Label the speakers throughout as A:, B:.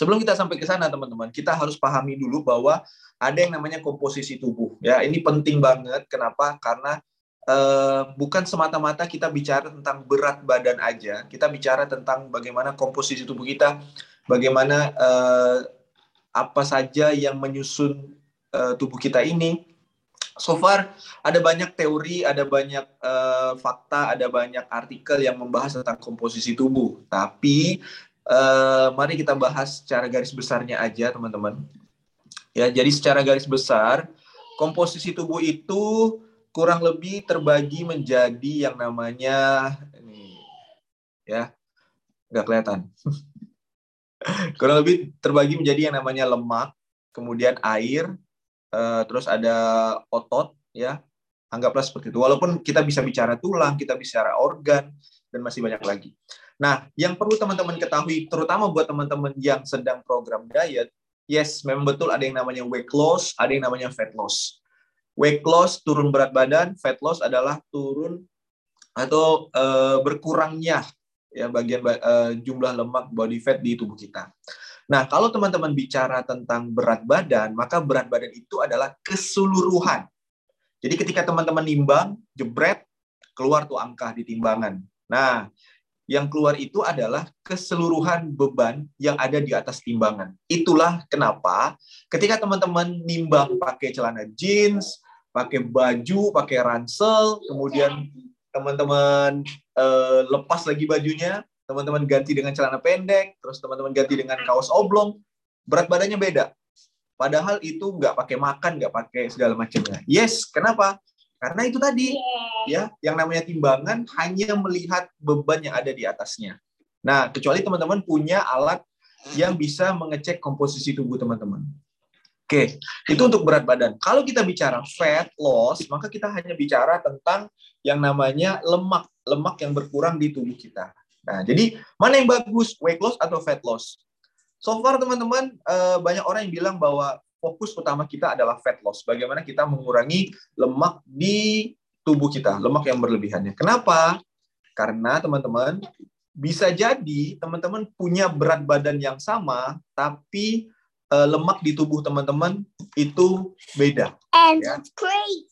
A: Sebelum kita sampai ke sana, teman-teman, kita harus pahami dulu bahwa ada yang namanya komposisi tubuh. Ya, ini penting banget. Kenapa? Karena eh, bukan semata-mata kita bicara tentang berat badan aja. Kita bicara tentang bagaimana komposisi tubuh kita, bagaimana eh, apa saja yang menyusun eh, tubuh kita ini. So far ada banyak teori, ada banyak uh, fakta, ada banyak artikel yang membahas tentang komposisi tubuh. Tapi uh, mari kita bahas secara garis besarnya aja, teman-teman. Ya, jadi secara garis besar, komposisi tubuh itu kurang lebih terbagi menjadi yang namanya ini ya nggak kelihatan. Kurang lebih terbagi menjadi yang namanya lemak kemudian air uh, terus ada otot ya. Anggaplah seperti itu. Walaupun kita bisa bicara tulang kita bicara organ dan masih banyak lagi Nah, yang perlu teman-teman ketahui, terutama buat teman-teman yang sedang program diet, yes, memang betul ada yang namanya weight loss, ada yang namanya fat loss. Weight loss turun berat badan, fat loss adalah turun atau uh, berkurangnya ya bagian uh, jumlah lemak body fat di tubuh kita. Nah, kalau teman-teman bicara tentang berat badan, maka berat badan itu adalah keseluruhan. Jadi ketika teman-teman nimbang, jebret, keluar tuh angka di timbangan. Nah, yang keluar itu adalah keseluruhan beban yang ada di atas timbangan. Itulah kenapa ketika teman-teman nimbang pakai celana jeans, pakai baju, pakai ransel, kemudian teman-teman uh, lepas lagi bajunya, teman-teman ganti dengan celana pendek, terus teman-teman ganti dengan kaos oblong, berat badannya beda. Padahal itu nggak pakai makan, nggak pakai segala macamnya. Yes, kenapa? Karena itu tadi, ya, yang namanya timbangan hanya melihat beban yang ada di atasnya. Nah, kecuali teman-teman punya alat yang bisa mengecek komposisi tubuh teman-teman. Oke, itu untuk berat badan. Kalau kita bicara fat loss, maka kita hanya bicara tentang yang namanya lemak, lemak yang berkurang di tubuh kita. Nah, jadi mana yang bagus, weight loss atau fat loss? So far teman-teman eh, banyak orang yang bilang bahwa fokus utama kita adalah fat loss. Bagaimana kita mengurangi lemak di tubuh kita, lemak yang berlebihannya. Kenapa? Karena teman-teman bisa jadi teman-teman punya berat badan yang sama, tapi uh, lemak di tubuh teman-teman itu beda.
B: And ya. it's great.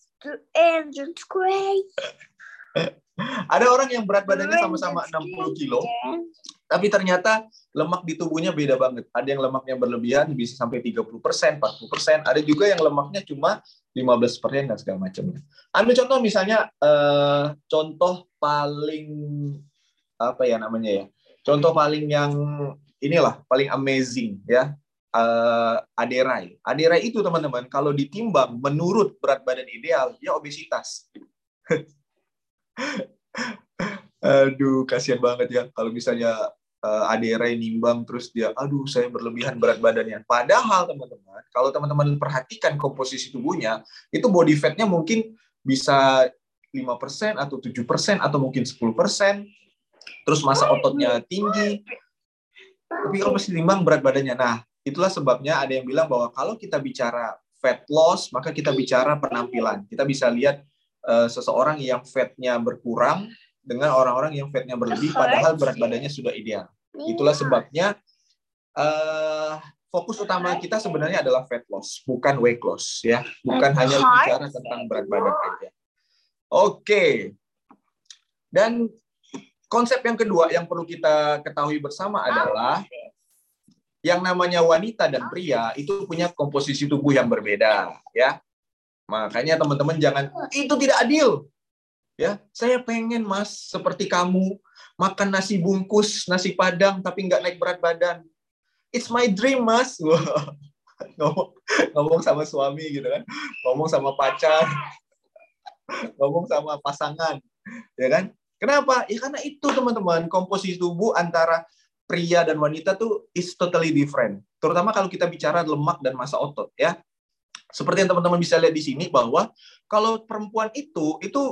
B: And it's great.
A: Ada orang yang berat badannya sama-sama 60 kilo, tapi ternyata lemak di tubuhnya beda banget. Ada yang lemaknya berlebihan bisa sampai 30%, 40%. Ada juga yang lemaknya cuma 15% dan segala macamnya. Ambil contoh misalnya eh, contoh paling apa ya namanya ya? Contoh paling yang inilah paling amazing ya. Uh, aderai. Aderai itu teman-teman kalau ditimbang menurut berat badan ideal dia obesitas. Aduh, kasihan banget ya kalau misalnya uh, Adere nimbang terus dia, aduh saya berlebihan berat badannya. Padahal teman-teman, kalau teman-teman perhatikan komposisi tubuhnya, itu body fatnya mungkin bisa 5% atau 7% atau mungkin 10%. Terus masa ototnya tinggi. Tapi kalau masih timbang berat badannya. Nah, itulah sebabnya ada yang bilang bahwa kalau kita bicara fat loss, maka kita bicara penampilan. Kita bisa lihat uh, seseorang yang fatnya berkurang dengan orang-orang yang fatnya berlebih padahal berat badannya sudah ideal. Itulah sebabnya uh, fokus utama kita sebenarnya adalah fat loss, bukan weight loss ya, bukan hanya bicara tentang berat badan aja. Oke. Dan konsep yang kedua yang perlu kita ketahui bersama adalah yang namanya wanita dan pria itu punya komposisi tubuh yang berbeda ya. Makanya teman-teman jangan itu tidak adil. Ya, saya pengen Mas seperti kamu makan nasi bungkus, nasi padang tapi nggak naik berat badan. It's my dream, Mas. ngomong ngomong sama suami gitu kan. Ngomong sama pacar. ngomong sama pasangan. Ya kan? Kenapa? Ya karena itu teman-teman, komposisi tubuh antara pria dan wanita tuh is totally different. Terutama kalau kita bicara lemak dan massa otot ya seperti yang teman-teman bisa lihat di sini bahwa kalau perempuan itu itu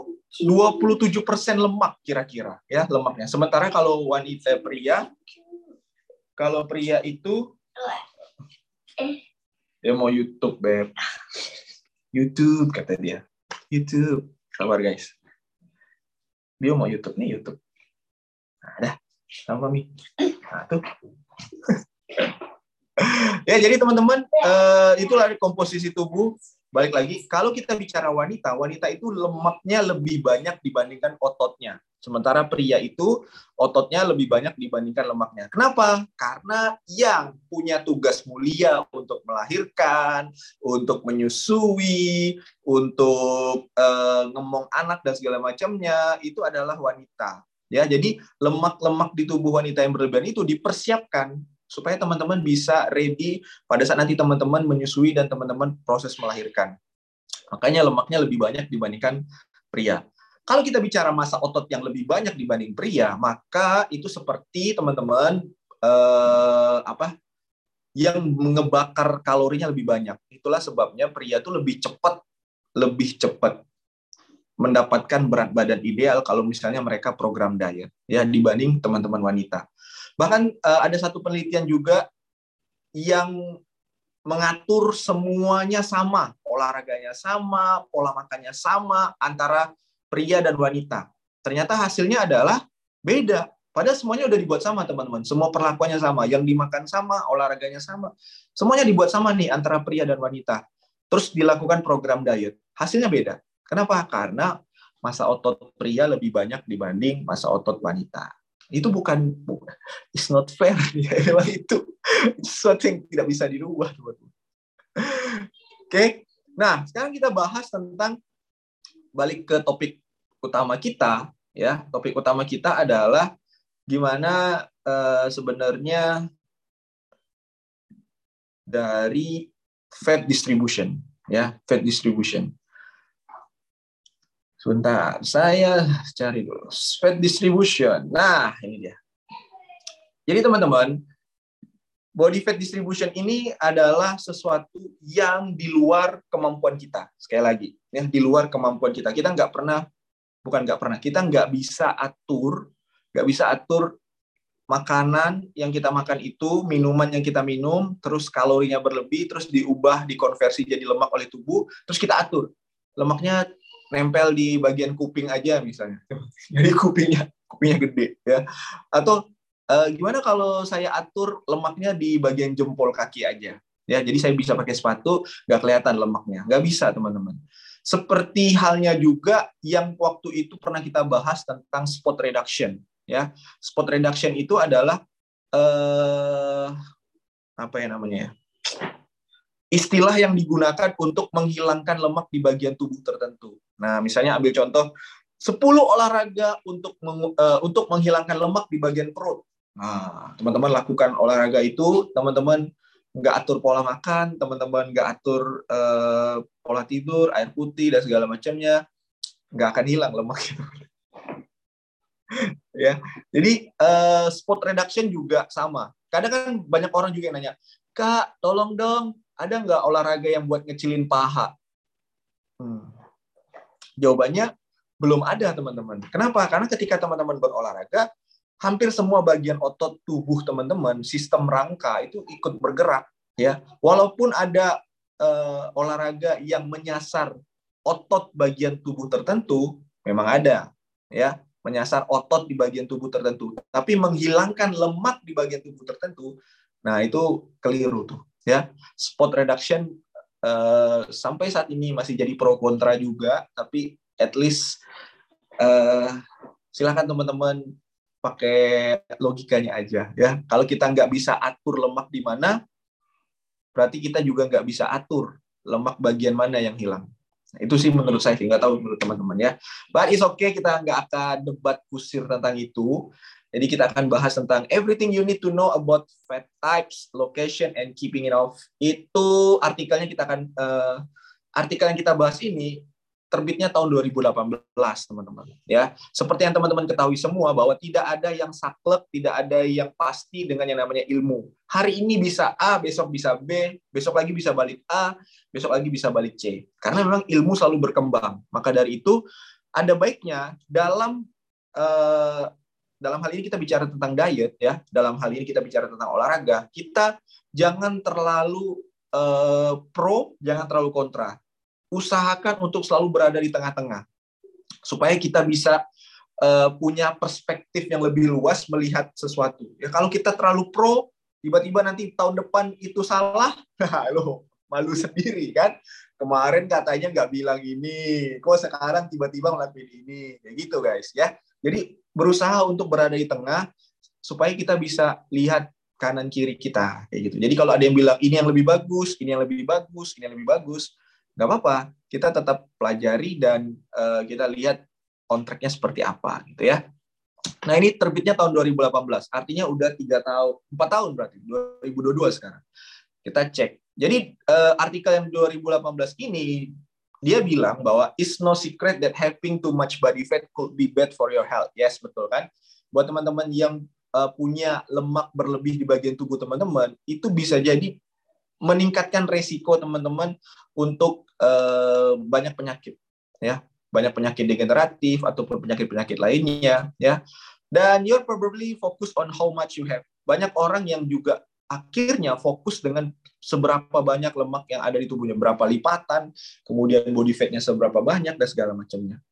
A: 27% lemak kira-kira ya lemaknya. Sementara kalau wanita pria kalau pria itu dia mau YouTube, Beb. YouTube kata dia. YouTube. Sabar guys. Dia mau YouTube nih, YouTube. Nah, dah. Sama Mi. Nah, tuh. ya jadi teman-teman uh, itulah komposisi tubuh. Balik lagi kalau kita bicara wanita wanita itu lemaknya lebih banyak dibandingkan ototnya. Sementara pria itu ototnya lebih banyak dibandingkan lemaknya. Kenapa? Karena yang punya tugas mulia untuk melahirkan untuk menyusui untuk uh, ngemong anak dan segala macamnya itu adalah wanita. Ya jadi lemak-lemak di tubuh wanita yang berlebihan itu dipersiapkan supaya teman-teman bisa ready pada saat nanti teman-teman menyusui dan teman-teman proses melahirkan. Makanya lemaknya lebih banyak dibandingkan pria. Kalau kita bicara masa otot yang lebih banyak dibanding pria, maka itu seperti teman-teman eh, apa yang mengebakar kalorinya lebih banyak. Itulah sebabnya pria itu lebih cepat lebih cepat mendapatkan berat badan ideal kalau misalnya mereka program diet ya dibanding teman-teman wanita. Bahkan uh, ada satu penelitian juga yang mengatur semuanya sama, olahraganya sama, pola makannya sama antara pria dan wanita. Ternyata hasilnya adalah beda. Padahal semuanya udah dibuat sama, teman-teman. Semua perlakuannya sama, yang dimakan sama, olahraganya sama. Semuanya dibuat sama nih antara pria dan wanita. Terus dilakukan program diet. Hasilnya beda. Kenapa? Karena masa otot pria lebih banyak dibanding masa otot wanita itu bukan it's not fair. Ya memang itu sesuatu yang tidak bisa dirubah oke okay? nah sekarang kita bahas tentang balik ke topik utama kita ya. Topik utama kita adalah gimana uh, sebenarnya dari fat distribution ya fat distribution Sebentar, saya cari dulu. Fat distribution. Nah, ini dia. Jadi teman-teman, body fat distribution ini adalah sesuatu yang di luar kemampuan kita. Sekali lagi, ya di luar kemampuan kita. Kita nggak pernah, bukan nggak pernah, kita nggak bisa atur, nggak bisa atur makanan yang kita makan itu, minuman yang kita minum, terus kalorinya berlebih, terus diubah, dikonversi jadi lemak oleh tubuh, terus kita atur. Lemaknya nempel di bagian kuping aja misalnya. Jadi kupingnya kupingnya gede ya. Atau uh, gimana kalau saya atur lemaknya di bagian jempol kaki aja. Ya, jadi saya bisa pakai sepatu nggak kelihatan lemaknya. Nggak bisa, teman-teman. Seperti halnya juga yang waktu itu pernah kita bahas tentang spot reduction. Ya, spot reduction itu adalah eh, apa ya namanya ya? Istilah yang digunakan untuk menghilangkan lemak di bagian tubuh tertentu. Nah, misalnya ambil contoh 10 olahraga untuk meng, uh, untuk menghilangkan lemak di bagian perut. Nah, teman-teman lakukan olahraga itu, teman-teman nggak atur pola makan, teman-teman nggak atur uh, pola tidur, air putih dan segala macamnya, nggak akan hilang lemak itu. ya, jadi uh, spot reduction juga sama. Kadang kan banyak orang juga yang nanya, kak, tolong dong ada nggak olahraga yang buat ngecilin paha? Hmm. Jawabannya belum ada, teman-teman. Kenapa? Karena ketika teman-teman berolahraga, hampir semua bagian otot tubuh teman-teman, sistem rangka itu ikut bergerak. ya. Walaupun ada uh, olahraga yang menyasar otot bagian tubuh tertentu, memang ada. ya menyasar otot di bagian tubuh tertentu. Tapi menghilangkan lemak di bagian tubuh tertentu, nah itu keliru tuh ya. Spot reduction uh, sampai saat ini masih jadi pro kontra juga tapi at least uh, silakan teman-teman pakai logikanya aja ya. Kalau kita nggak bisa atur lemak di mana berarti kita juga nggak bisa atur lemak bagian mana yang hilang. Nah, itu sih menurut saya nggak tahu menurut teman-teman ya. But it's okay kita nggak akan debat kusir tentang itu jadi kita akan bahas tentang everything you need to know about fat types, location, and keeping it off. Itu artikelnya kita akan uh, artikel yang kita bahas ini terbitnya tahun 2018, teman-teman. Ya, seperti yang teman-teman ketahui semua bahwa tidak ada yang saklek, tidak ada yang pasti dengan yang namanya ilmu. Hari ini bisa A, besok bisa B, besok lagi bisa balik A, besok lagi bisa balik C. Karena memang ilmu selalu berkembang. Maka dari itu ada baiknya dalam uh, dalam hal ini kita bicara tentang diet ya, dalam hal ini kita bicara tentang olahraga, kita jangan terlalu uh, pro, jangan terlalu kontra. Usahakan untuk selalu berada di tengah-tengah supaya kita bisa uh, punya perspektif yang lebih luas melihat sesuatu. Ya kalau kita terlalu pro, tiba-tiba nanti tahun depan itu salah, nah, lo malu sendiri kan. Kemarin katanya nggak bilang ini, kok sekarang tiba-tiba ngelakuin ini, kayak gitu guys ya. Jadi berusaha untuk berada di tengah supaya kita bisa lihat kanan kiri kita kayak gitu. Jadi kalau ada yang bilang ini yang lebih bagus, ini yang lebih bagus, ini yang lebih bagus, nggak apa-apa. Kita tetap pelajari dan uh, kita lihat kontraknya seperti apa gitu ya. Nah ini terbitnya tahun 2018, artinya udah tiga tahun, empat tahun berarti 2022 sekarang. Kita cek. Jadi uh, artikel yang 2018 ini dia bilang bahwa it's no secret that having too much body fat could be bad for your health. Yes, betul kan? Buat teman-teman yang uh, punya lemak berlebih di bagian tubuh teman-teman, itu bisa jadi meningkatkan resiko teman-teman untuk uh, banyak penyakit, ya, banyak penyakit degeneratif ataupun penyakit-penyakit lainnya, ya. Dan you're probably focus on how much you have. Banyak orang yang juga akhirnya fokus dengan seberapa banyak lemak yang ada di tubuhnya, berapa lipatan, kemudian body fatnya seberapa banyak dan segala macamnya.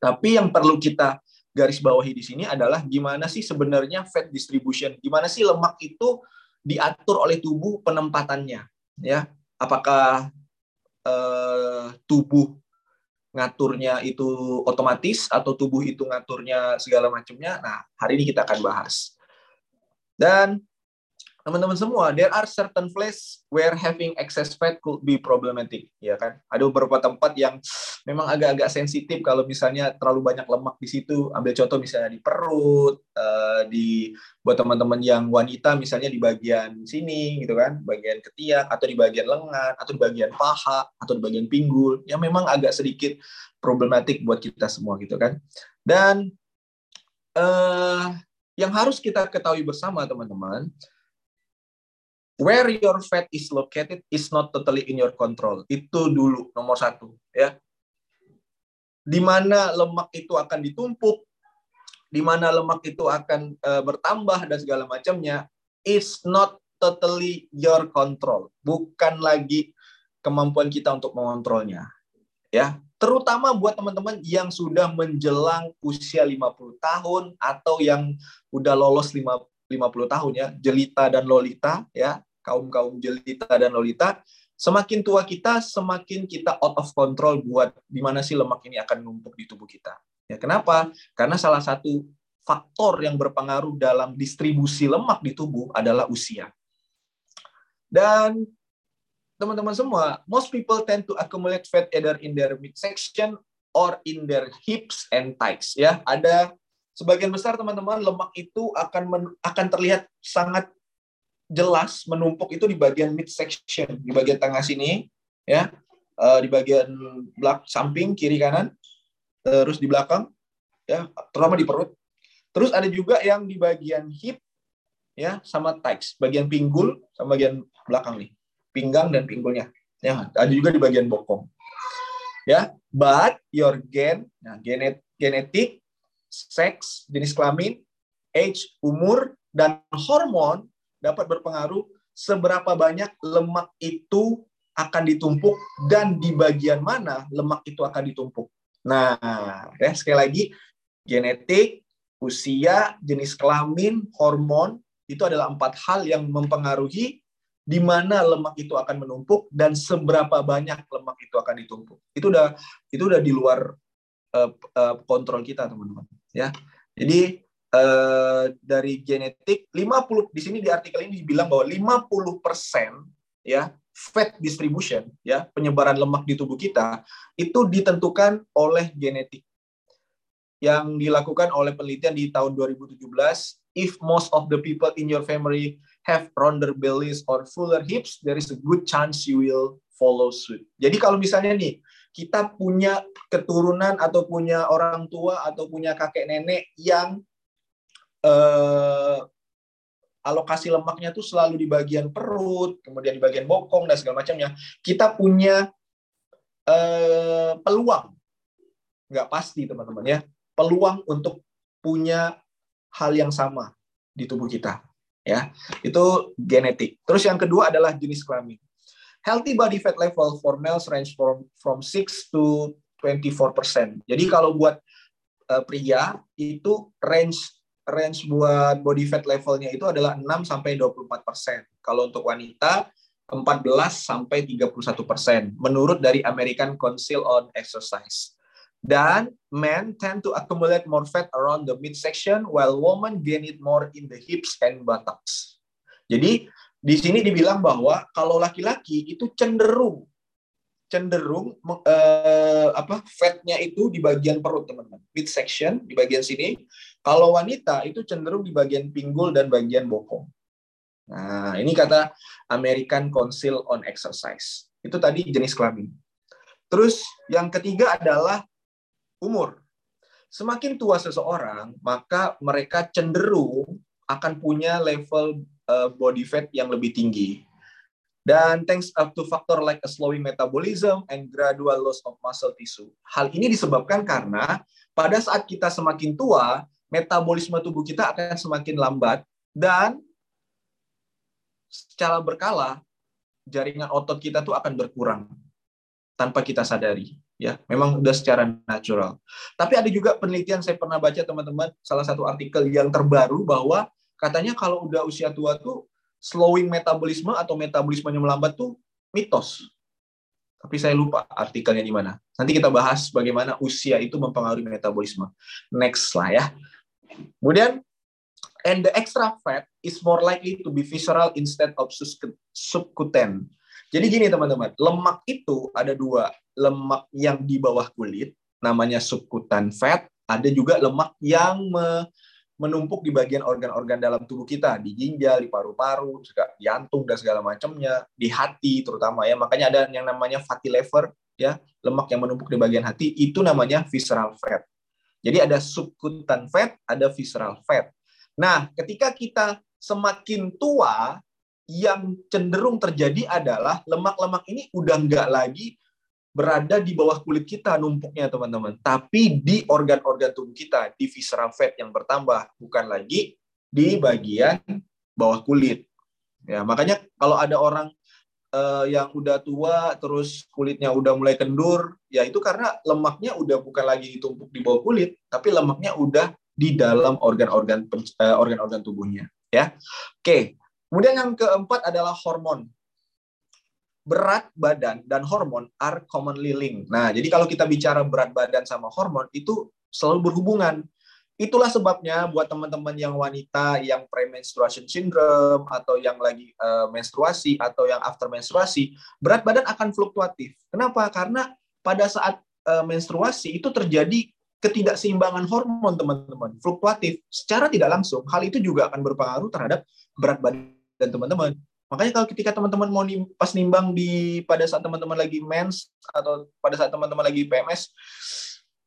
A: Tapi yang perlu kita garis bawahi di sini adalah gimana sih sebenarnya fat distribution, gimana sih lemak itu diatur oleh tubuh penempatannya, ya? Apakah eh, tubuh ngaturnya itu otomatis atau tubuh itu ngaturnya segala macamnya? Nah, hari ini kita akan bahas. Dan teman-teman semua, there are certain place where having excess fat could be problematic, ya kan? Ada beberapa tempat yang memang agak-agak sensitif kalau misalnya terlalu banyak lemak di situ. Ambil contoh misalnya di perut, uh, di buat teman-teman yang wanita misalnya di bagian sini gitu kan, bagian ketiak atau di bagian lengan atau di bagian paha atau di bagian pinggul, yang memang agak sedikit problematik buat kita semua gitu kan. Dan uh, yang harus kita ketahui bersama teman-teman, where your fat is located is not totally in your control. Itu dulu nomor satu, ya. Di mana lemak itu akan ditumpuk, di mana lemak itu akan uh, bertambah dan segala macamnya, is not totally your control. Bukan lagi kemampuan kita untuk mengontrolnya. Ya, terutama buat teman-teman yang sudah menjelang usia 50 tahun atau yang udah lolos 5 50 tahun ya, jelita dan lolita ya, kaum-kaum jelita dan lolita, semakin tua kita, semakin kita out of control buat di mana sih lemak ini akan numpuk di tubuh kita. Ya, kenapa? Karena salah satu faktor yang berpengaruh dalam distribusi lemak di tubuh adalah usia. Dan teman-teman semua, most people tend to accumulate fat either in their midsection or in their hips and thighs. Ya, ada sebagian besar teman-teman lemak itu akan men, akan terlihat sangat jelas menumpuk itu di bagian midsection, di bagian tengah sini, ya, uh, di bagian belak samping kiri kanan, terus di belakang, ya, terutama di perut. Terus ada juga yang di bagian hip, ya, sama thighs, bagian pinggul sama bagian belakang nih, pinggang dan pinggulnya. Ya, ada juga di bagian bokong. Ya, but your gen, nah, genet, genetik, seks, jenis kelamin, age, umur, dan hormon dapat berpengaruh seberapa banyak lemak itu akan ditumpuk dan di bagian mana lemak itu akan ditumpuk. Nah, ya sekali lagi genetik, usia, jenis kelamin, hormon itu adalah empat hal yang mempengaruhi di mana lemak itu akan menumpuk dan seberapa banyak lemak itu akan ditumpuk. Itu udah itu udah di luar uh, uh, kontrol kita, teman-teman. Ya, jadi Eh, dari genetik 50 di sini di artikel ini dibilang bahwa 50% ya fat distribution ya penyebaran lemak di tubuh kita itu ditentukan oleh genetik yang dilakukan oleh penelitian di tahun 2017 if most of the people in your family have rounder bellies or fuller hips there is a good chance you will follow suit. Jadi kalau misalnya nih kita punya keturunan atau punya orang tua atau punya kakek nenek yang eh, alokasi lemaknya tuh selalu di bagian perut, kemudian di bagian bokong dan segala macamnya. Kita punya eh, peluang, nggak pasti teman-teman ya, peluang untuk punya hal yang sama di tubuh kita. Ya, itu genetik. Terus yang kedua adalah jenis kelamin. Healthy body fat level for males range from from 6 to 24%. Jadi kalau buat uh, pria itu range range buat body fat levelnya itu adalah 6 sampai 24 persen. Kalau untuk wanita 14 sampai 31 persen menurut dari American Council on Exercise. Dan men tend to accumulate more fat around the midsection while women gain it more in the hips and buttocks. Jadi di sini dibilang bahwa kalau laki-laki itu cenderung cenderung uh, apa fatnya itu di bagian perut teman-teman. Midsection di bagian sini. Kalau wanita itu cenderung di bagian pinggul dan bagian bokong. Nah ini kata American Council on Exercise. Itu tadi jenis kelamin. Terus yang ketiga adalah umur. Semakin tua seseorang maka mereka cenderung akan punya level uh, body fat yang lebih tinggi. Dan thanks up to factor like a slowing metabolism and gradual loss of muscle tissue. Hal ini disebabkan karena pada saat kita semakin tua, metabolisme tubuh kita akan semakin lambat dan secara berkala jaringan otot kita tuh akan berkurang tanpa kita sadari ya. Memang udah secara natural. Tapi ada juga penelitian saya pernah baca teman-teman salah satu artikel yang terbaru bahwa katanya kalau udah usia tua tuh slowing metabolisme atau metabolismenya melambat tuh mitos. Tapi saya lupa artikelnya di mana. Nanti kita bahas bagaimana usia itu mempengaruhi metabolisme. Next lah ya. Kemudian, and the extra fat is more likely to be visceral instead of subcutaneous. Jadi gini teman-teman, lemak itu ada dua. Lemak yang di bawah kulit, namanya subcutaneous fat. Ada juga lemak yang menumpuk di bagian organ-organ dalam tubuh kita, di ginjal, di paru-paru, juga jantung dan segala macamnya, di hati terutama ya. Makanya ada yang namanya fatty liver ya, lemak yang menumpuk di bagian hati itu namanya visceral fat. Jadi ada subcutaneous fat, ada visceral fat. Nah, ketika kita semakin tua, yang cenderung terjadi adalah lemak-lemak ini udah nggak lagi berada di bawah kulit kita numpuknya teman-teman, tapi di organ-organ tubuh kita, di visceral fat yang bertambah, bukan lagi di bagian bawah kulit. Ya, makanya kalau ada orang uh, yang udah tua terus kulitnya udah mulai kendur, ya itu karena lemaknya udah bukan lagi ditumpuk di bawah kulit, tapi lemaknya udah di dalam organ-organ uh, organ-organ tubuhnya, ya. Oke. Kemudian yang keempat adalah hormon berat badan dan hormon are commonly linked. Nah, jadi kalau kita bicara berat badan sama hormon itu selalu berhubungan. Itulah sebabnya buat teman-teman yang wanita yang premenstruation syndrome atau yang lagi uh, menstruasi atau yang after menstruasi, berat badan akan fluktuatif. Kenapa? Karena pada saat uh, menstruasi itu terjadi ketidakseimbangan hormon teman-teman, fluktuatif secara tidak langsung. Hal itu juga akan berpengaruh terhadap berat badan teman-teman. Makanya kalau ketika teman-teman mau nim, pas nimbang di pada saat teman-teman lagi mens atau pada saat teman-teman lagi PMS,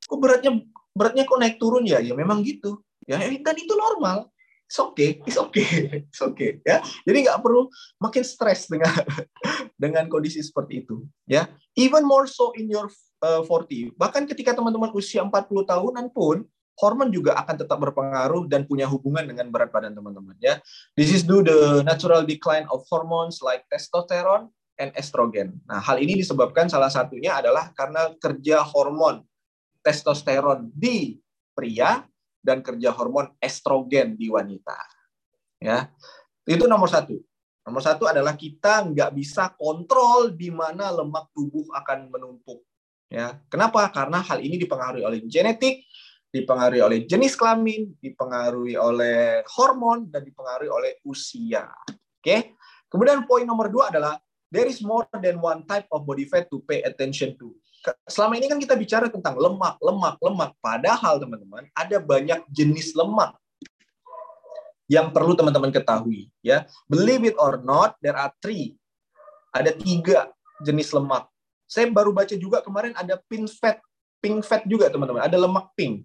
A: kok beratnya beratnya kok naik turun ya? Ya memang gitu. Ya dan itu normal. It's okay, it's okay, it's okay. Ya, jadi nggak perlu makin stres dengan dengan kondisi seperti itu. Ya, even more so in your uh, 40. Bahkan ketika teman-teman usia 40 tahunan pun hormon juga akan tetap berpengaruh dan punya hubungan dengan berat badan teman-teman ya. This is due the natural decline of hormones like testosterone and estrogen. Nah, hal ini disebabkan salah satunya adalah karena kerja hormon testosteron di pria dan kerja hormon estrogen di wanita. Ya, itu nomor satu. Nomor satu adalah kita nggak bisa kontrol di mana lemak tubuh akan menumpuk. Ya, kenapa? Karena hal ini dipengaruhi oleh genetik, dipengaruhi oleh jenis kelamin, dipengaruhi oleh hormon, dan dipengaruhi oleh usia. Oke. Kemudian poin nomor dua adalah there is more than one type of body fat to pay attention to. Selama ini kan kita bicara tentang lemak, lemak, lemak. Padahal teman-teman ada banyak jenis lemak yang perlu teman-teman ketahui. Ya, believe it or not, there are three. Ada tiga jenis lemak. Saya baru baca juga kemarin ada pink fat, pink fat juga teman-teman. Ada lemak pink.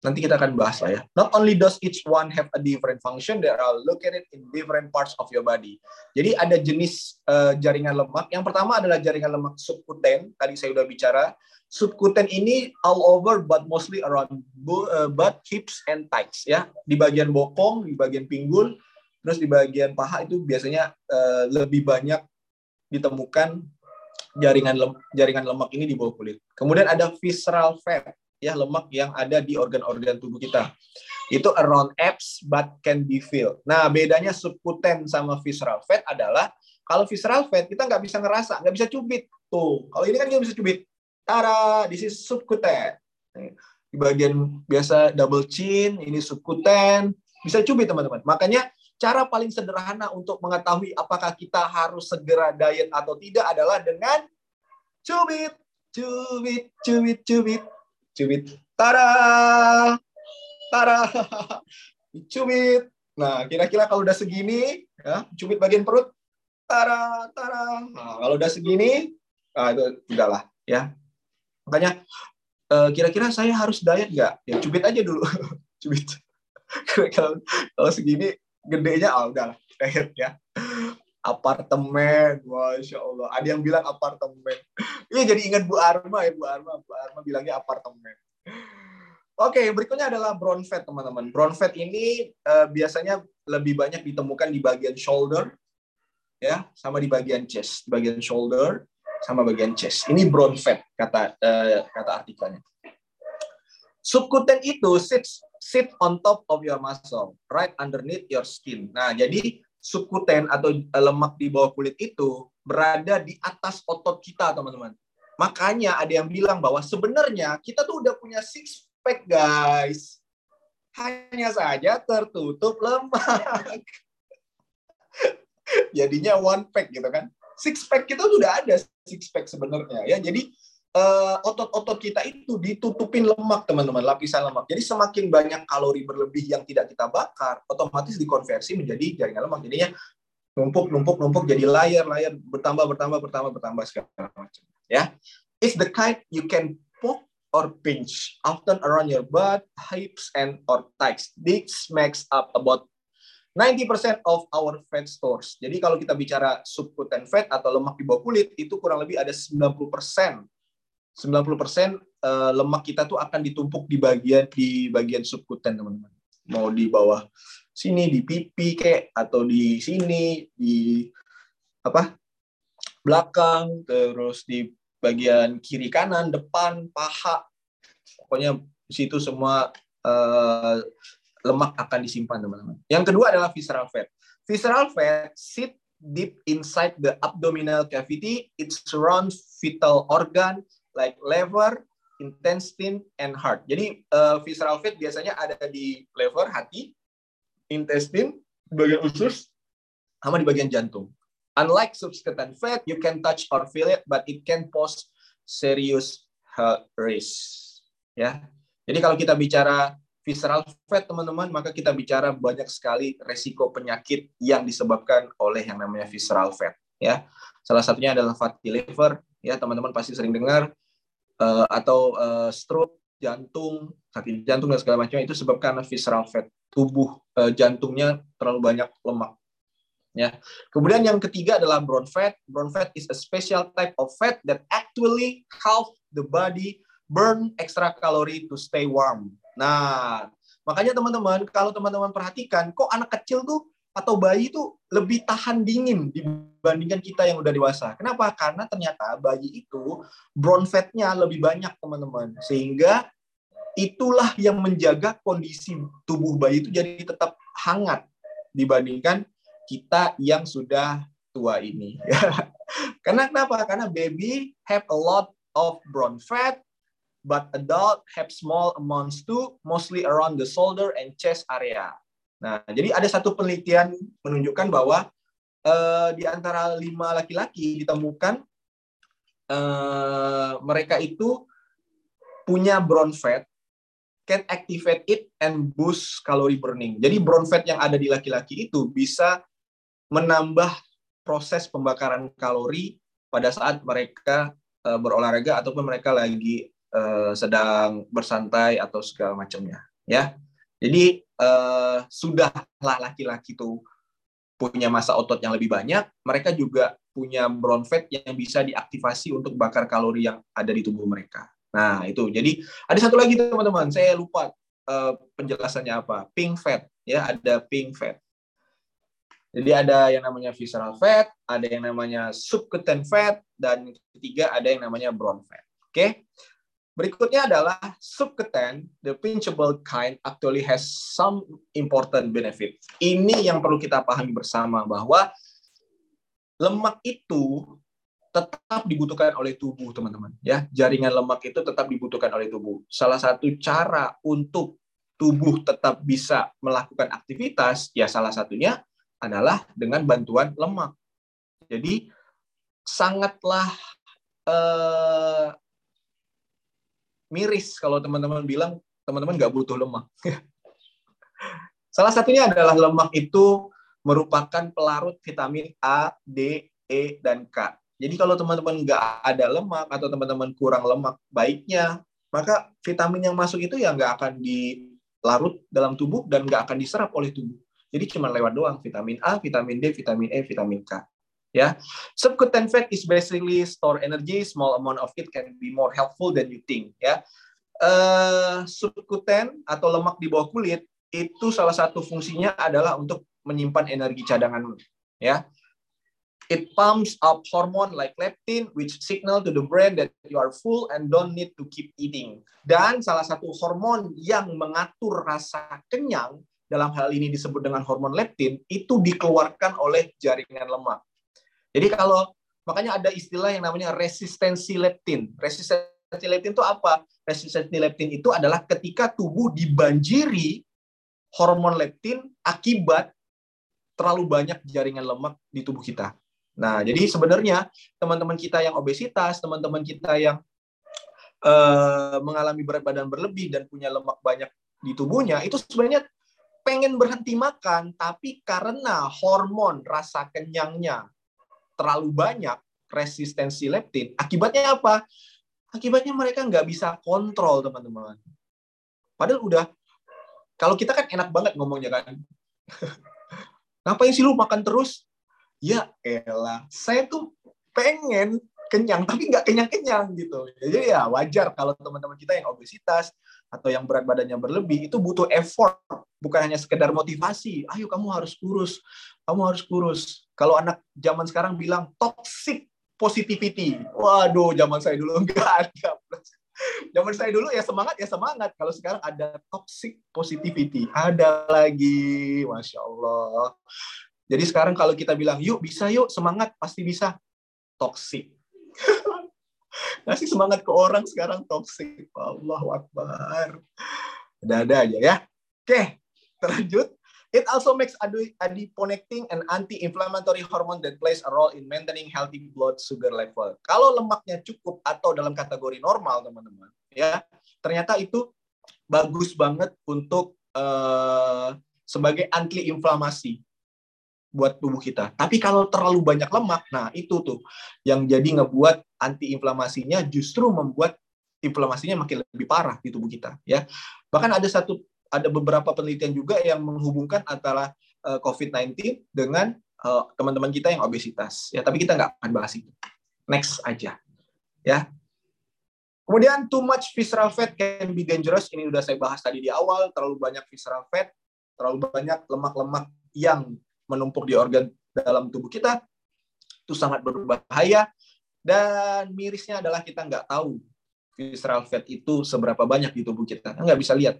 A: Nanti kita akan bahas lah ya. Not only does each one have a different function, they are located in different parts of your body. Jadi ada jenis uh, jaringan lemak. Yang pertama adalah jaringan lemak subkuten. Tadi saya sudah bicara. Subkuten ini all over but mostly around uh, butt, hips, and thighs. Ya, di bagian bokong, di bagian pinggul, terus di bagian paha itu biasanya uh, lebih banyak ditemukan jaringan lem jaringan lemak ini di bawah kulit. Kemudian ada visceral fat ya lemak yang ada di organ-organ tubuh kita. Itu around apps but can be feel. Nah, bedanya subcutaneous sama visceral fat adalah kalau visceral fat kita nggak bisa ngerasa, nggak bisa cubit. Tuh, kalau ini kan kita bisa cubit. Tara, this is subcutaneous. Di bagian biasa double chin, ini subcutaneous. Bisa cubit teman-teman. Makanya cara paling sederhana untuk mengetahui apakah kita harus segera diet atau tidak adalah dengan cubit, cubit, cubit, cubit, cubit. Tara, tara, cubit. Nah, kira-kira kalau udah segini, ya, cubit bagian perut, tara, tara. Nah, kalau udah segini, nah, itu udahlah, ya. Makanya, eh, kira-kira saya harus diet nggak? Ya, cubit aja dulu, cubit. kalau, kalau segini, gedenya, oh udahlah, diet ya. Apartemen, masya Allah. Ada yang bilang apartemen. Ini jadi ingat Bu Arma ya, Bu Arma. Bu Arma bilangnya apartemen. Oke, berikutnya adalah brown fat, teman-teman. Brown fat ini uh, biasanya lebih banyak ditemukan di bagian shoulder, ya, sama di bagian chest, di bagian shoulder, sama bagian chest. Ini brown fat kata uh, kata artikelnya. Subcutaneous itu sits sit on top of your muscle, right underneath your skin. Nah, jadi subcutaneous atau lemak di bawah kulit itu berada di atas otot kita, teman-teman. Makanya ada yang bilang bahwa sebenarnya kita tuh udah punya six pack guys. Hanya saja tertutup lemak. Jadinya one pack gitu kan. Six pack kita sudah ada six pack sebenarnya ya. Jadi eh, otot-otot uh, kita itu ditutupin lemak teman-teman, lapisan lemak. Jadi semakin banyak kalori berlebih yang tidak kita bakar, otomatis dikonversi menjadi jaringan lemak. Jadinya numpuk numpuk numpuk jadi layer layer bertambah bertambah bertambah bertambah segala macam ya it's the kind you can poke or pinch, often around your butt, hips, and or thighs. This makes up about 90% of our fat stores. Jadi kalau kita bicara subcutaneous fat atau lemak di bawah kulit, itu kurang lebih ada 90%. 90% lemak kita tuh akan ditumpuk di bagian di bagian subcutaneous, teman-teman. Mau di bawah sini, di pipi kayak atau di sini, di apa? belakang, terus di bagian kiri kanan, depan, paha. Pokoknya di situ semua uh, lemak akan disimpan, teman-teman. Yang kedua adalah visceral fat. Visceral fat sit deep inside the abdominal cavity. It surrounds vital organ like liver, intestine, and heart. Jadi uh, visceral fat biasanya ada di liver, hati, intestine, bagian usus, sama di bagian jantung. Unlike substituent fat, you can touch or feel it, but it can pose serious health risk. Ya, jadi kalau kita bicara visceral fat, teman-teman, maka kita bicara banyak sekali resiko penyakit yang disebabkan oleh yang namanya visceral fat. Ya, salah satunya adalah fatty liver. Ya, teman-teman pasti sering dengar uh, atau uh, stroke, jantung, sakit jantung dan segala macam itu sebabkan visceral fat. Tubuh uh, jantungnya terlalu banyak lemak Ya. Kemudian yang ketiga adalah brown fat. Brown fat is a special type of fat that actually help the body burn extra calorie to stay warm. Nah, makanya teman-teman, kalau teman-teman perhatikan, kok anak kecil tuh atau bayi tuh lebih tahan dingin dibandingkan kita yang udah dewasa. Kenapa? Karena ternyata bayi itu brown fatnya lebih banyak, teman-teman. Sehingga itulah yang menjaga kondisi tubuh bayi itu jadi tetap hangat dibandingkan kita yang sudah tua ini. Karena kenapa? Karena baby have a lot of brown fat, but adult have small amounts too, mostly around the shoulder and chest area. Nah, jadi ada satu penelitian menunjukkan bahwa uh, di antara lima laki-laki ditemukan uh, mereka itu punya brown fat can activate it and boost calorie burning. Jadi brown fat yang ada di laki-laki itu bisa menambah proses pembakaran kalori pada saat mereka uh, berolahraga ataupun mereka lagi uh, sedang bersantai atau segala macamnya ya jadi uh, sudahlah laki-laki itu punya masa otot yang lebih banyak mereka juga punya brown fat yang bisa diaktifasi untuk bakar kalori yang ada di tubuh mereka. Nah itu. Jadi ada satu lagi teman-teman. Saya lupa uh, penjelasannya apa. Pink fat ya. Ada pink fat. Jadi ada yang namanya visceral fat, ada yang namanya subcutaneous fat, dan ketiga ada yang namanya brown fat. Oke. Berikutnya adalah subketen, the pinchable kind actually has some important benefit. Ini yang perlu kita pahami bersama bahwa lemak itu tetap dibutuhkan oleh tubuh, teman-teman. Ya, jaringan lemak itu tetap dibutuhkan oleh tubuh. Salah satu cara untuk tubuh tetap bisa melakukan aktivitas, ya salah satunya adalah dengan bantuan lemak. Jadi sangatlah eh, miris kalau teman-teman bilang teman-teman nggak butuh lemak. Salah satunya adalah lemak itu merupakan pelarut vitamin A, D, E, dan K. Jadi kalau teman-teman nggak ada lemak atau teman-teman kurang lemak baiknya, maka vitamin yang masuk itu ya nggak akan dilarut dalam tubuh dan nggak akan diserap oleh tubuh. Jadi cuma lewat doang vitamin A, vitamin D, vitamin E, vitamin K. Ya, subcutaneous fat is basically store energy. Small amount of it can be more helpful than you think. Ya, uh, subcutaneous atau lemak di bawah kulit itu salah satu fungsinya adalah untuk menyimpan energi cadangan. Ya, it pumps up hormone like leptin, which signal to the brain that you are full and don't need to keep eating. Dan salah satu hormon yang mengatur rasa kenyang dalam hal ini disebut dengan hormon leptin itu dikeluarkan oleh jaringan lemak. Jadi kalau makanya ada istilah yang namanya resistensi leptin. Resistensi leptin itu apa? Resistensi leptin itu adalah ketika tubuh dibanjiri hormon leptin akibat terlalu banyak jaringan lemak di tubuh kita. Nah, jadi sebenarnya teman-teman kita yang obesitas, teman-teman kita yang uh, mengalami berat badan berlebih dan punya lemak banyak di tubuhnya, itu sebenarnya pengen berhenti makan, tapi karena hormon rasa kenyangnya terlalu banyak resistensi leptin, akibatnya apa? Akibatnya mereka nggak bisa kontrol, teman-teman. Padahal udah, kalau kita kan enak banget ngomongnya kan. Ngapain sih lu makan terus? Ya elah, saya tuh pengen kenyang, tapi nggak kenyang-kenyang gitu. Jadi ya wajar kalau teman-teman kita yang obesitas atau yang berat badannya berlebih itu butuh effort, bukan hanya sekedar motivasi. Ayo kamu harus kurus, kamu harus kurus. Kalau anak zaman sekarang bilang toxic positivity. Waduh, zaman saya dulu enggak ada. Zaman saya dulu ya semangat ya semangat. Kalau sekarang ada toxic positivity. Ada lagi. Masya Allah. Jadi sekarang kalau kita bilang, yuk bisa yuk, semangat, pasti bisa. Toxic. Ngasih semangat ke orang sekarang toxic. Allah Akbar. Ada-ada aja ya. Oke, terlanjut. It also makes adiponectin and anti-inflammatory hormone that plays a role in maintaining healthy blood sugar level. Kalau lemaknya cukup atau dalam kategori normal, teman-teman, ya ternyata itu bagus banget untuk uh, sebagai anti-inflamasi buat tubuh kita. Tapi kalau terlalu banyak lemak, nah itu tuh yang jadi ngebuat anti-inflamasinya justru membuat inflamasinya makin lebih parah di tubuh kita, ya. Bahkan ada satu ada beberapa penelitian juga yang menghubungkan antara eh, COVID-19 dengan uh, teman-teman kita yang obesitas. Ya, tapi kita nggak akan bahas itu. Next aja. Ya. Kemudian too much visceral fat can be dangerous. Ini udah saya bahas tadi di awal. Terlalu banyak visceral fat, terlalu banyak lemak-lemak yang menumpuk di organ dalam tubuh kita itu sangat berbahaya. Dan mirisnya adalah kita nggak tahu visceral fat itu seberapa banyak di tubuh kita. Nggak bisa lihat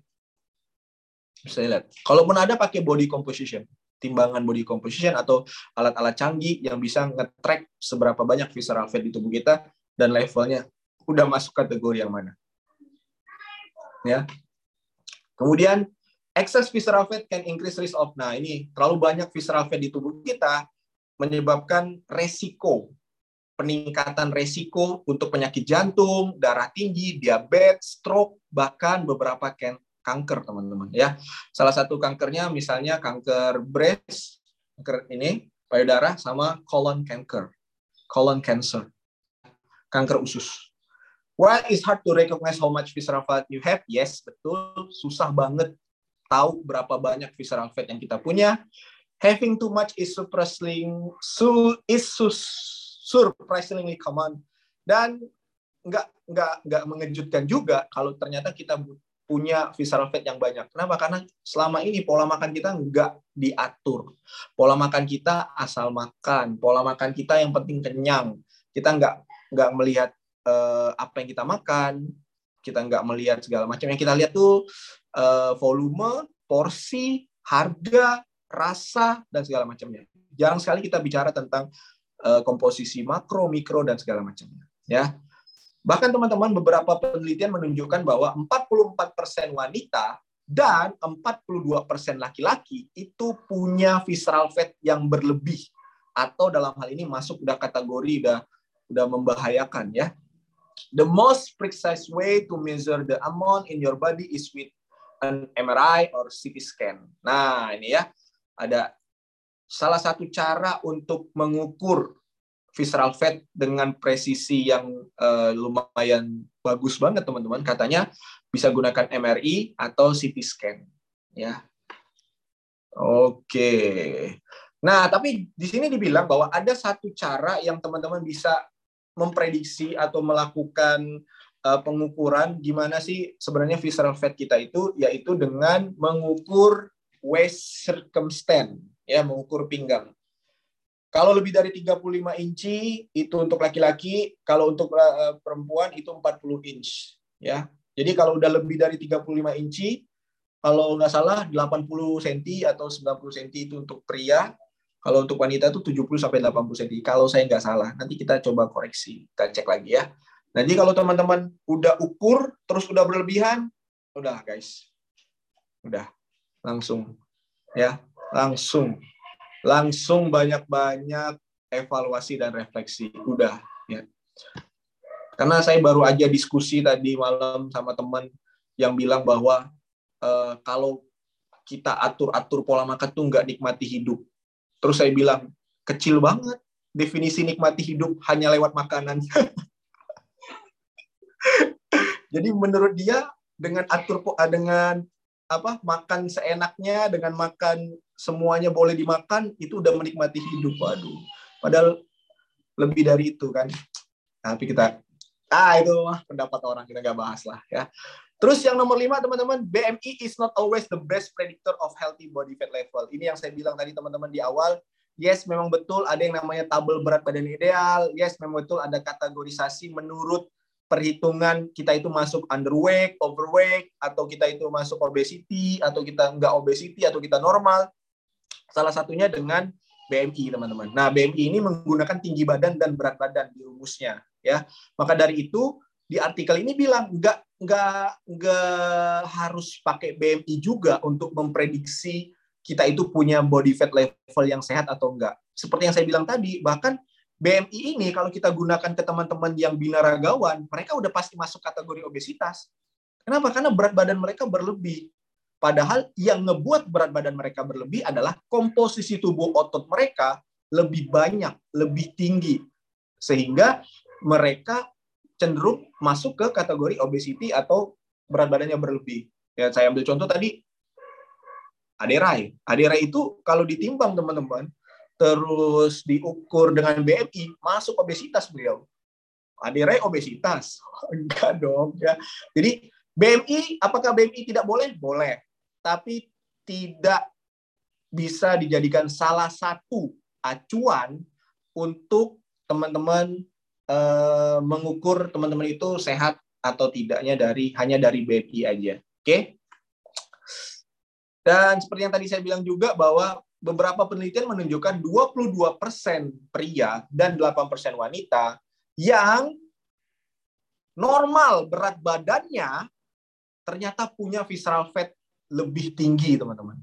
A: bisa lihat. Kalaupun ada pakai body composition, timbangan body composition atau alat-alat canggih yang bisa nge-track seberapa banyak visceral fat di tubuh kita dan levelnya udah masuk kategori yang mana. Ya. Kemudian excess visceral fat can increase risk of nah ini terlalu banyak visceral fat di tubuh kita menyebabkan resiko peningkatan resiko untuk penyakit jantung, darah tinggi, diabetes, stroke, bahkan beberapa kanker teman-teman ya. Salah satu kankernya misalnya kanker breast, kanker ini payudara sama colon cancer. Colon cancer. Kanker usus. Why is hard to recognize how much visceral fat you have? Yes, betul. Susah banget tahu berapa banyak visceral fat yang kita punya. Having too much is surprisingly, is surprisingly common. Dan nggak nggak nggak mengejutkan juga kalau ternyata kita punya visceral fat yang banyak. Kenapa? Karena selama ini pola makan kita nggak diatur. Pola makan kita asal makan. Pola makan kita yang penting kenyang. Kita nggak nggak melihat uh, apa yang kita makan. kita nggak melihat segala macam. Yang kita lihat tuh uh, volume, porsi, harga, rasa dan segala macamnya. Jarang sekali kita bicara tentang uh, komposisi makro, mikro dan segala macamnya. Ya, bahkan teman-teman beberapa penelitian menunjukkan bahwa 44% wanita dan 42% laki-laki itu punya visceral fat yang berlebih atau dalam hal ini masuk udah kategori udah udah membahayakan ya. The most precise way to measure the amount in your body is with an MRI or CT scan. Nah, ini ya ada salah satu cara untuk mengukur visceral fat dengan presisi yang uh, lumayan bagus banget teman-teman. Katanya bisa gunakan MRI atau CT scan ya. Oke. Nah, tapi di sini dibilang bahwa ada satu cara yang teman-teman bisa memprediksi atau melakukan uh, pengukuran gimana sih sebenarnya visceral fat kita itu yaitu dengan mengukur waist circumstance ya, mengukur pinggang. Kalau lebih dari 35 inci itu untuk laki-laki, kalau untuk uh, perempuan itu 40 inch ya. Jadi kalau udah lebih dari 35 inci, kalau nggak salah 80 cm atau 90 cm itu untuk pria, kalau untuk wanita itu 70 sampai 80 cm. Kalau saya nggak salah, nanti kita coba koreksi, kita cek lagi ya. Nanti kalau teman-teman udah ukur terus udah berlebihan, udah guys. Udah langsung ya, langsung langsung banyak-banyak evaluasi dan refleksi. Udah ya. Karena saya baru aja diskusi tadi malam sama teman yang bilang bahwa uh, kalau kita atur-atur pola makan tuh nggak nikmati hidup. Terus saya bilang kecil banget definisi nikmati hidup hanya lewat makanan. Jadi menurut dia dengan atur dengan apa makan seenaknya dengan makan semuanya boleh dimakan itu udah menikmati hidup waduh padahal lebih dari itu kan tapi kita Ah, itu mah pendapat orang kita nggak bahas lah ya. Terus yang nomor lima teman-teman, BMI is not always the best predictor of healthy body fat level. Ini yang saya bilang tadi teman-teman di awal. Yes, memang betul ada yang namanya tabel berat badan ideal. Yes, memang betul ada kategorisasi menurut perhitungan kita itu masuk underweight, overweight, atau kita itu masuk obesity, atau kita nggak obesity, atau kita normal. Salah satunya dengan BMI teman-teman. Nah BMI ini menggunakan tinggi badan dan berat badan di rumusnya ya. Maka dari itu di artikel ini bilang nggak nggak nggak harus pakai BMI juga untuk memprediksi kita itu punya body fat level yang sehat atau enggak. Seperti yang saya bilang tadi, bahkan BMI ini kalau kita gunakan ke teman-teman yang binaragawan, mereka udah pasti masuk kategori obesitas. Kenapa? Karena berat badan mereka berlebih. Padahal yang ngebuat berat badan mereka berlebih adalah komposisi tubuh otot mereka lebih banyak, lebih tinggi. Sehingga mereka cenderung masuk ke kategori obesity atau berat badannya berlebih. Ya, saya ambil contoh tadi Aderai. Aderai itu kalau ditimbang teman-teman, terus diukur dengan BMI, masuk obesitas beliau. Aderai obesitas. Enggak dong ya. Jadi BMI apakah BMI tidak boleh? Boleh. Tapi tidak bisa dijadikan salah satu acuan untuk teman-teman Eh, mengukur teman-teman itu sehat atau tidaknya dari hanya dari BMI aja. Oke? Okay? Dan seperti yang tadi saya bilang juga bahwa beberapa penelitian menunjukkan 22% pria dan 8% wanita yang normal berat badannya ternyata punya visceral fat lebih tinggi, teman-teman.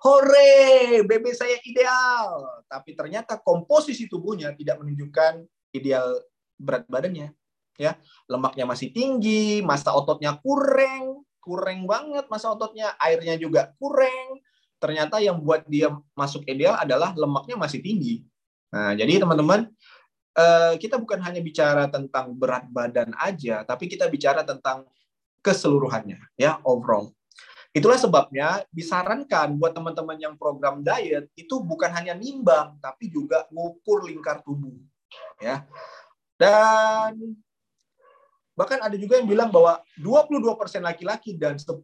A: Hore, bebek saya ideal. Tapi ternyata komposisi tubuhnya tidak menunjukkan ideal berat badannya ya lemaknya masih tinggi masa ototnya kurang kurang banget masa ototnya airnya juga kurang ternyata yang buat dia masuk ideal adalah lemaknya masih tinggi nah jadi teman-teman eh, kita bukan hanya bicara tentang berat badan aja tapi kita bicara tentang keseluruhannya ya overall Itulah sebabnya disarankan buat teman-teman yang program diet itu bukan hanya nimbang tapi juga ngukur lingkar tubuh ya. Dan bahkan ada juga yang bilang bahwa 22% laki-laki dan 10%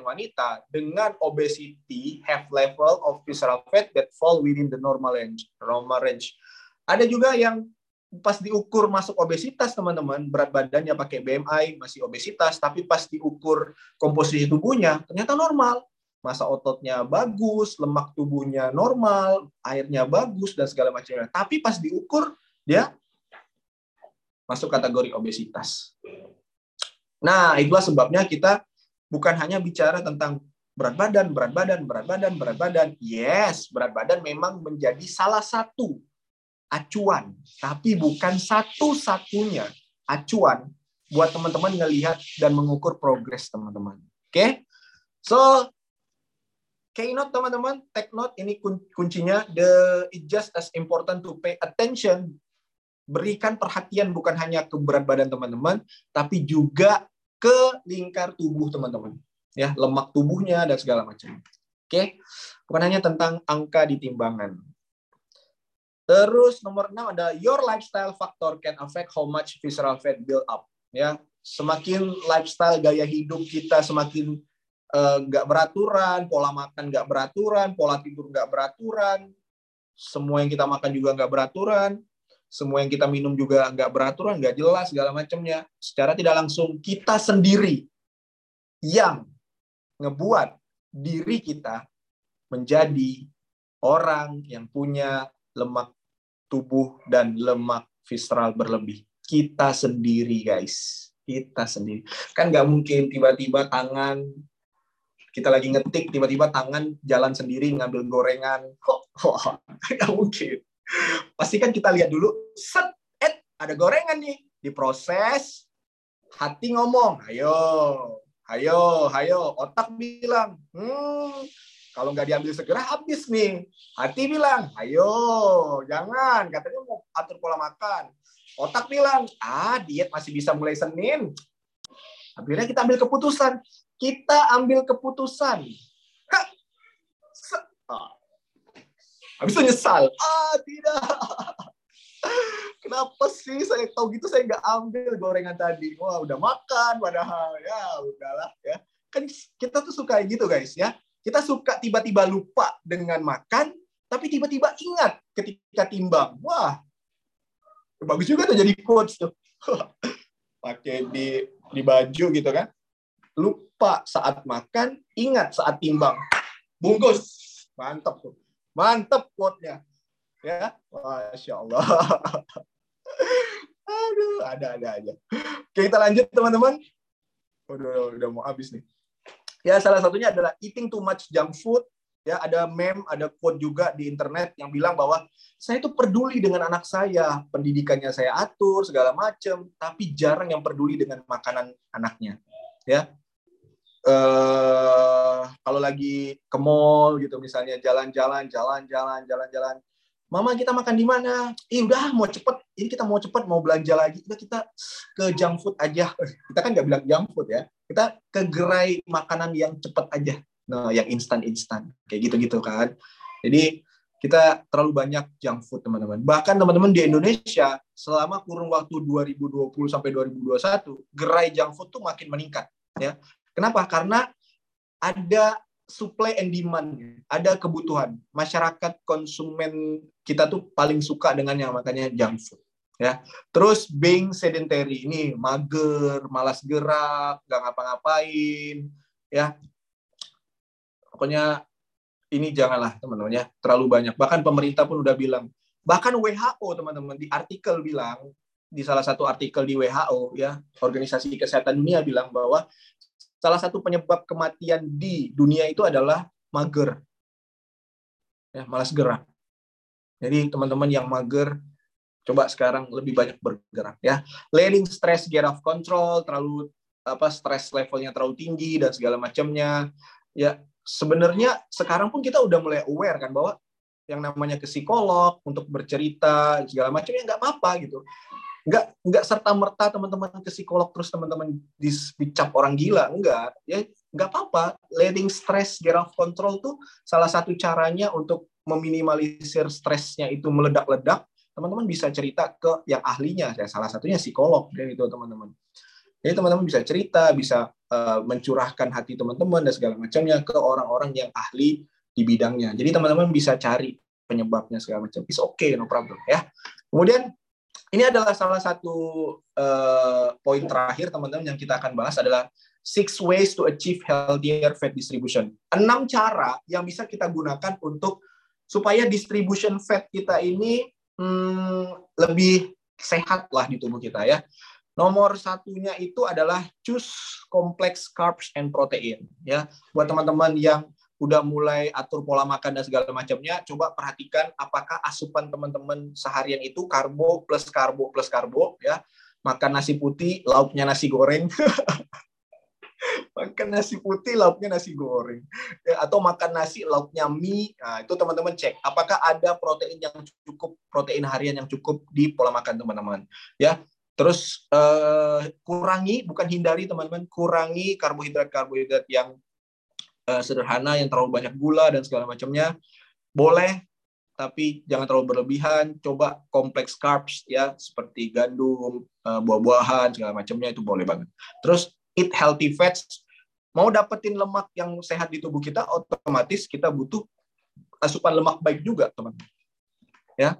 A: wanita dengan obesity have level of visceral fat that fall within the normal range. Normal range. Ada juga yang pas diukur masuk obesitas teman-teman, berat badannya pakai BMI masih obesitas, tapi pas diukur komposisi tubuhnya ternyata normal. Masa ototnya bagus, lemak tubuhnya normal, airnya bagus dan segala macamnya. Tapi pas diukur dia masuk kategori obesitas. Nah, itulah sebabnya kita bukan hanya bicara tentang berat badan, berat badan, berat badan, berat badan. Yes, berat badan memang menjadi salah satu acuan, tapi bukan satu-satunya acuan buat teman-teman ngelihat dan mengukur progres teman-teman. Oke? Okay? So keynote teman-teman, take note ini kuncinya the it just as important to pay attention berikan perhatian bukan hanya ke berat badan teman-teman, tapi juga ke lingkar tubuh teman-teman. Ya, lemak tubuhnya dan segala macam. Oke. Bukan hanya tentang angka di timbangan. Terus nomor 6 ada your lifestyle factor can affect how much visceral fat build up. Ya, semakin lifestyle gaya hidup kita semakin eh, nggak uh, beraturan, pola makan nggak beraturan, pola tidur nggak beraturan, semua yang kita makan juga nggak beraturan, semua yang kita minum juga nggak beraturan, nggak jelas segala macamnya. Secara tidak langsung kita sendiri yang ngebuat diri kita menjadi orang yang punya lemak tubuh dan lemak visceral berlebih. Kita sendiri, guys. Kita sendiri. Kan nggak mungkin tiba-tiba tangan kita lagi ngetik, tiba-tiba tangan jalan sendiri ngambil gorengan. Kok, nggak mungkin. Pasti kan kita lihat dulu, set, eh, ada gorengan nih. Diproses, hati ngomong, ayo, ayo, ayo. Otak bilang, hmm, kalau nggak diambil segera habis nih. Hati bilang, ayo, jangan. Katanya mau atur pola makan. Otak bilang, ah diet masih bisa mulai Senin. Akhirnya kita ambil keputusan. Kita ambil keputusan. Ah. Habis itu nyesal. Ah, tidak. Kenapa sih saya tahu gitu saya nggak ambil gorengan tadi? Wah, udah makan padahal. Ya, udahlah ya. Kan kita tuh suka gitu guys ya kita suka tiba-tiba lupa dengan makan, tapi tiba-tiba ingat ketika timbang. Wah, bagus juga tuh jadi quotes tuh. Pakai di di baju gitu kan. Lupa saat makan, ingat saat timbang. Bungkus. Mantap tuh. Mantap quote-nya. Ya, Masya Allah. Aduh, ada-ada aja. Oke, kita lanjut teman-teman. Udah, udah mau habis nih. Ya, salah satunya adalah eating too much junk food. Ya, ada meme, ada quote juga di internet yang bilang bahwa saya itu peduli dengan anak saya, pendidikannya saya atur segala macam, tapi jarang yang peduli dengan makanan anaknya. Ya, uh, kalau lagi ke mall gitu misalnya jalan-jalan, jalan-jalan, jalan-jalan, Mama kita makan di mana? Ih udah mau cepet, ini kita mau cepet mau belanja lagi. Udah kita ke junk food aja. Kita kan nggak bilang junk food ya. Kita ke gerai makanan yang cepet aja. Nah, yang instan-instan. Kayak gitu-gitu kan. Jadi kita terlalu banyak junk food teman-teman. Bahkan teman-teman di Indonesia selama kurun waktu 2020 sampai 2021, gerai junk food tuh makin meningkat ya. Kenapa? Karena ada supply and demand, ada kebutuhan. Masyarakat konsumen kita tuh paling suka dengan yang makanya junk food. Ya, terus being sedentary ini mager, malas gerak, nggak ngapa-ngapain, ya. Pokoknya ini janganlah teman-teman ya, terlalu banyak. Bahkan pemerintah pun udah bilang, bahkan WHO teman-teman di artikel bilang di salah satu artikel di WHO ya, Organisasi Kesehatan Dunia bilang bahwa salah satu penyebab kematian di dunia itu adalah mager. Ya, malas gerak. Jadi teman-teman yang mager coba sekarang lebih banyak bergerak ya. Letting stress get off control, terlalu apa stress levelnya terlalu tinggi dan segala macamnya. Ya, sebenarnya sekarang pun kita udah mulai aware kan bahwa yang namanya ke psikolog untuk bercerita segala macamnya nggak apa-apa gitu nggak nggak serta merta teman-teman ke psikolog terus teman-teman dicap orang gila enggak ya nggak apa-apa. Letting stress get off control tuh salah satu caranya untuk meminimalisir stresnya itu meledak-ledak. Teman-teman bisa cerita ke yang ahlinya ya salah satunya psikolog dan itu teman-teman. Jadi teman-teman bisa cerita bisa uh, mencurahkan hati teman-teman dan segala macamnya ke orang-orang yang ahli di bidangnya. Jadi teman-teman bisa cari penyebabnya segala macam. Is okay no problem ya. Kemudian ini adalah salah satu uh, poin terakhir teman-teman yang kita akan bahas adalah six ways to achieve healthier fat distribution. Enam cara yang bisa kita gunakan untuk supaya distribution fat kita ini hmm, lebih sehat lah di tubuh kita ya. Nomor satunya itu adalah choose complex carbs and protein ya. Buat teman-teman yang udah mulai atur pola makan dan segala macamnya, coba perhatikan apakah asupan teman-teman seharian itu karbo plus karbo plus karbo ya. Makan nasi putih, lauknya nasi goreng. makan nasi putih lauknya nasi goreng ya, atau makan nasi lauknya mie nah, itu teman-teman cek apakah ada protein yang cukup protein harian yang cukup di pola makan teman-teman ya Terus uh, kurangi, bukan hindari teman-teman, kurangi karbohidrat-karbohidrat yang uh, sederhana, yang terlalu banyak gula dan segala macamnya. Boleh, tapi jangan terlalu berlebihan. Coba kompleks carbs ya, seperti gandum, uh, buah-buahan, segala macamnya itu boleh banget. Terus eat healthy fats. Mau dapetin lemak yang sehat di tubuh kita, otomatis kita butuh asupan lemak baik juga, teman-teman. Ya,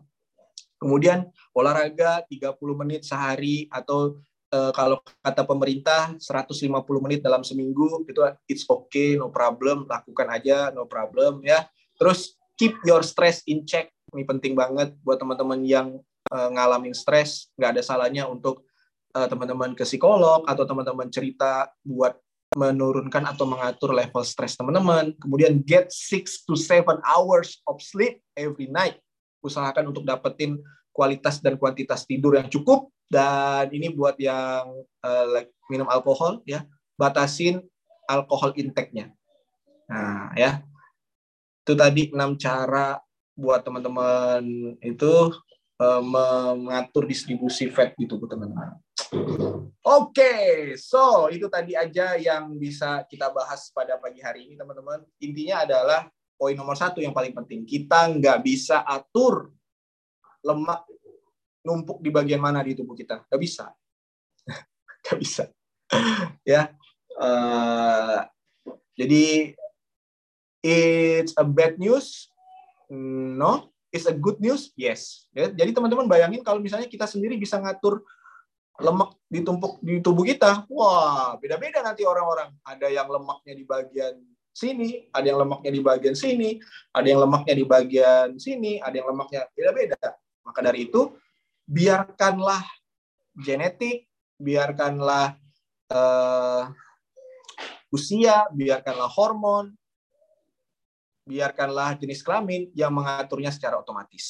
A: Kemudian olahraga 30 menit sehari atau uh, kalau kata pemerintah 150 menit dalam seminggu itu it's okay, no problem, lakukan aja, no problem ya. Terus keep your stress in check. Ini penting banget buat teman-teman yang uh, ngalamin stres, nggak ada salahnya untuk uh, teman-teman ke psikolog atau teman-teman cerita buat menurunkan atau mengatur level stres teman-teman. Kemudian get 6 to 7 hours of sleep every night usahakan untuk dapetin kualitas dan kuantitas tidur yang cukup dan ini buat yang uh, like, minum alkohol ya batasin alkohol intake-nya. Nah, ya. Itu tadi enam cara buat teman-teman itu uh, mengatur distribusi fat di tubuh teman-teman. Oke, okay, so itu tadi aja yang bisa kita bahas pada pagi hari ini teman-teman. Intinya adalah poin nomor satu yang paling penting. Kita nggak bisa atur lemak numpuk di bagian mana di tubuh kita. Nggak bisa. Nggak bisa. ya. Uh, jadi, it's a bad news? No. It's a good news? Yes. Ya, jadi teman-teman bayangin kalau misalnya kita sendiri bisa ngatur lemak ditumpuk di tubuh kita, wah beda-beda nanti orang-orang. Ada yang lemaknya di bagian sini, ada yang lemaknya di bagian sini, ada yang lemaknya di bagian sini, ada yang lemaknya beda-beda. Maka dari itu, biarkanlah genetik, biarkanlah uh, usia, biarkanlah hormon, biarkanlah jenis kelamin yang mengaturnya secara otomatis.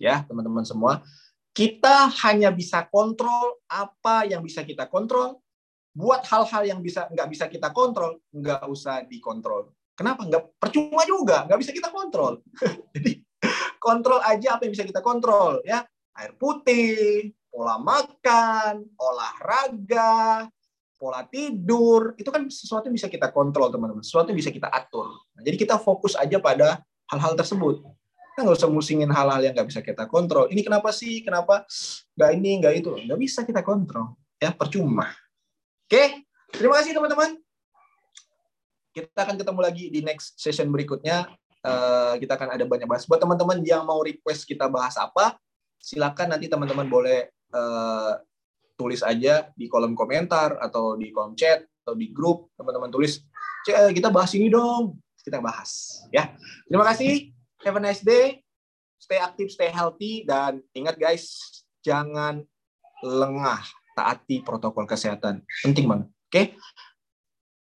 A: Ya, teman-teman semua. Kita hanya bisa kontrol apa yang bisa kita kontrol, buat hal-hal yang bisa nggak bisa kita kontrol nggak usah dikontrol. Kenapa? Nggak percuma juga. Nggak bisa kita kontrol. Jadi kontrol aja apa yang bisa kita kontrol ya. Air putih pola makan olahraga pola tidur itu kan sesuatu yang bisa kita kontrol teman-teman. Sesuatu yang bisa kita atur. Nah, jadi kita fokus aja pada hal-hal tersebut. Kita nggak usah musingin hal-hal yang nggak bisa kita kontrol. Ini kenapa sih? Kenapa nggak ini nggak itu? Nggak bisa kita kontrol ya. Percuma. Oke, terima kasih teman-teman. Kita akan ketemu lagi di next session berikutnya. Uh, kita akan ada banyak bahas. Buat teman-teman yang mau request kita bahas apa, silakan nanti teman-teman boleh uh, tulis aja di kolom komentar atau di kolom chat atau di grup. Teman-teman tulis, eh, kita bahas ini dong. Kita bahas. Ya, terima kasih. Have a nice day. Stay aktif, stay healthy, dan ingat guys, jangan lengah taati protokol kesehatan. Penting banget. Oke? Okay?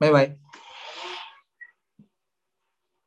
A: Bye-bye.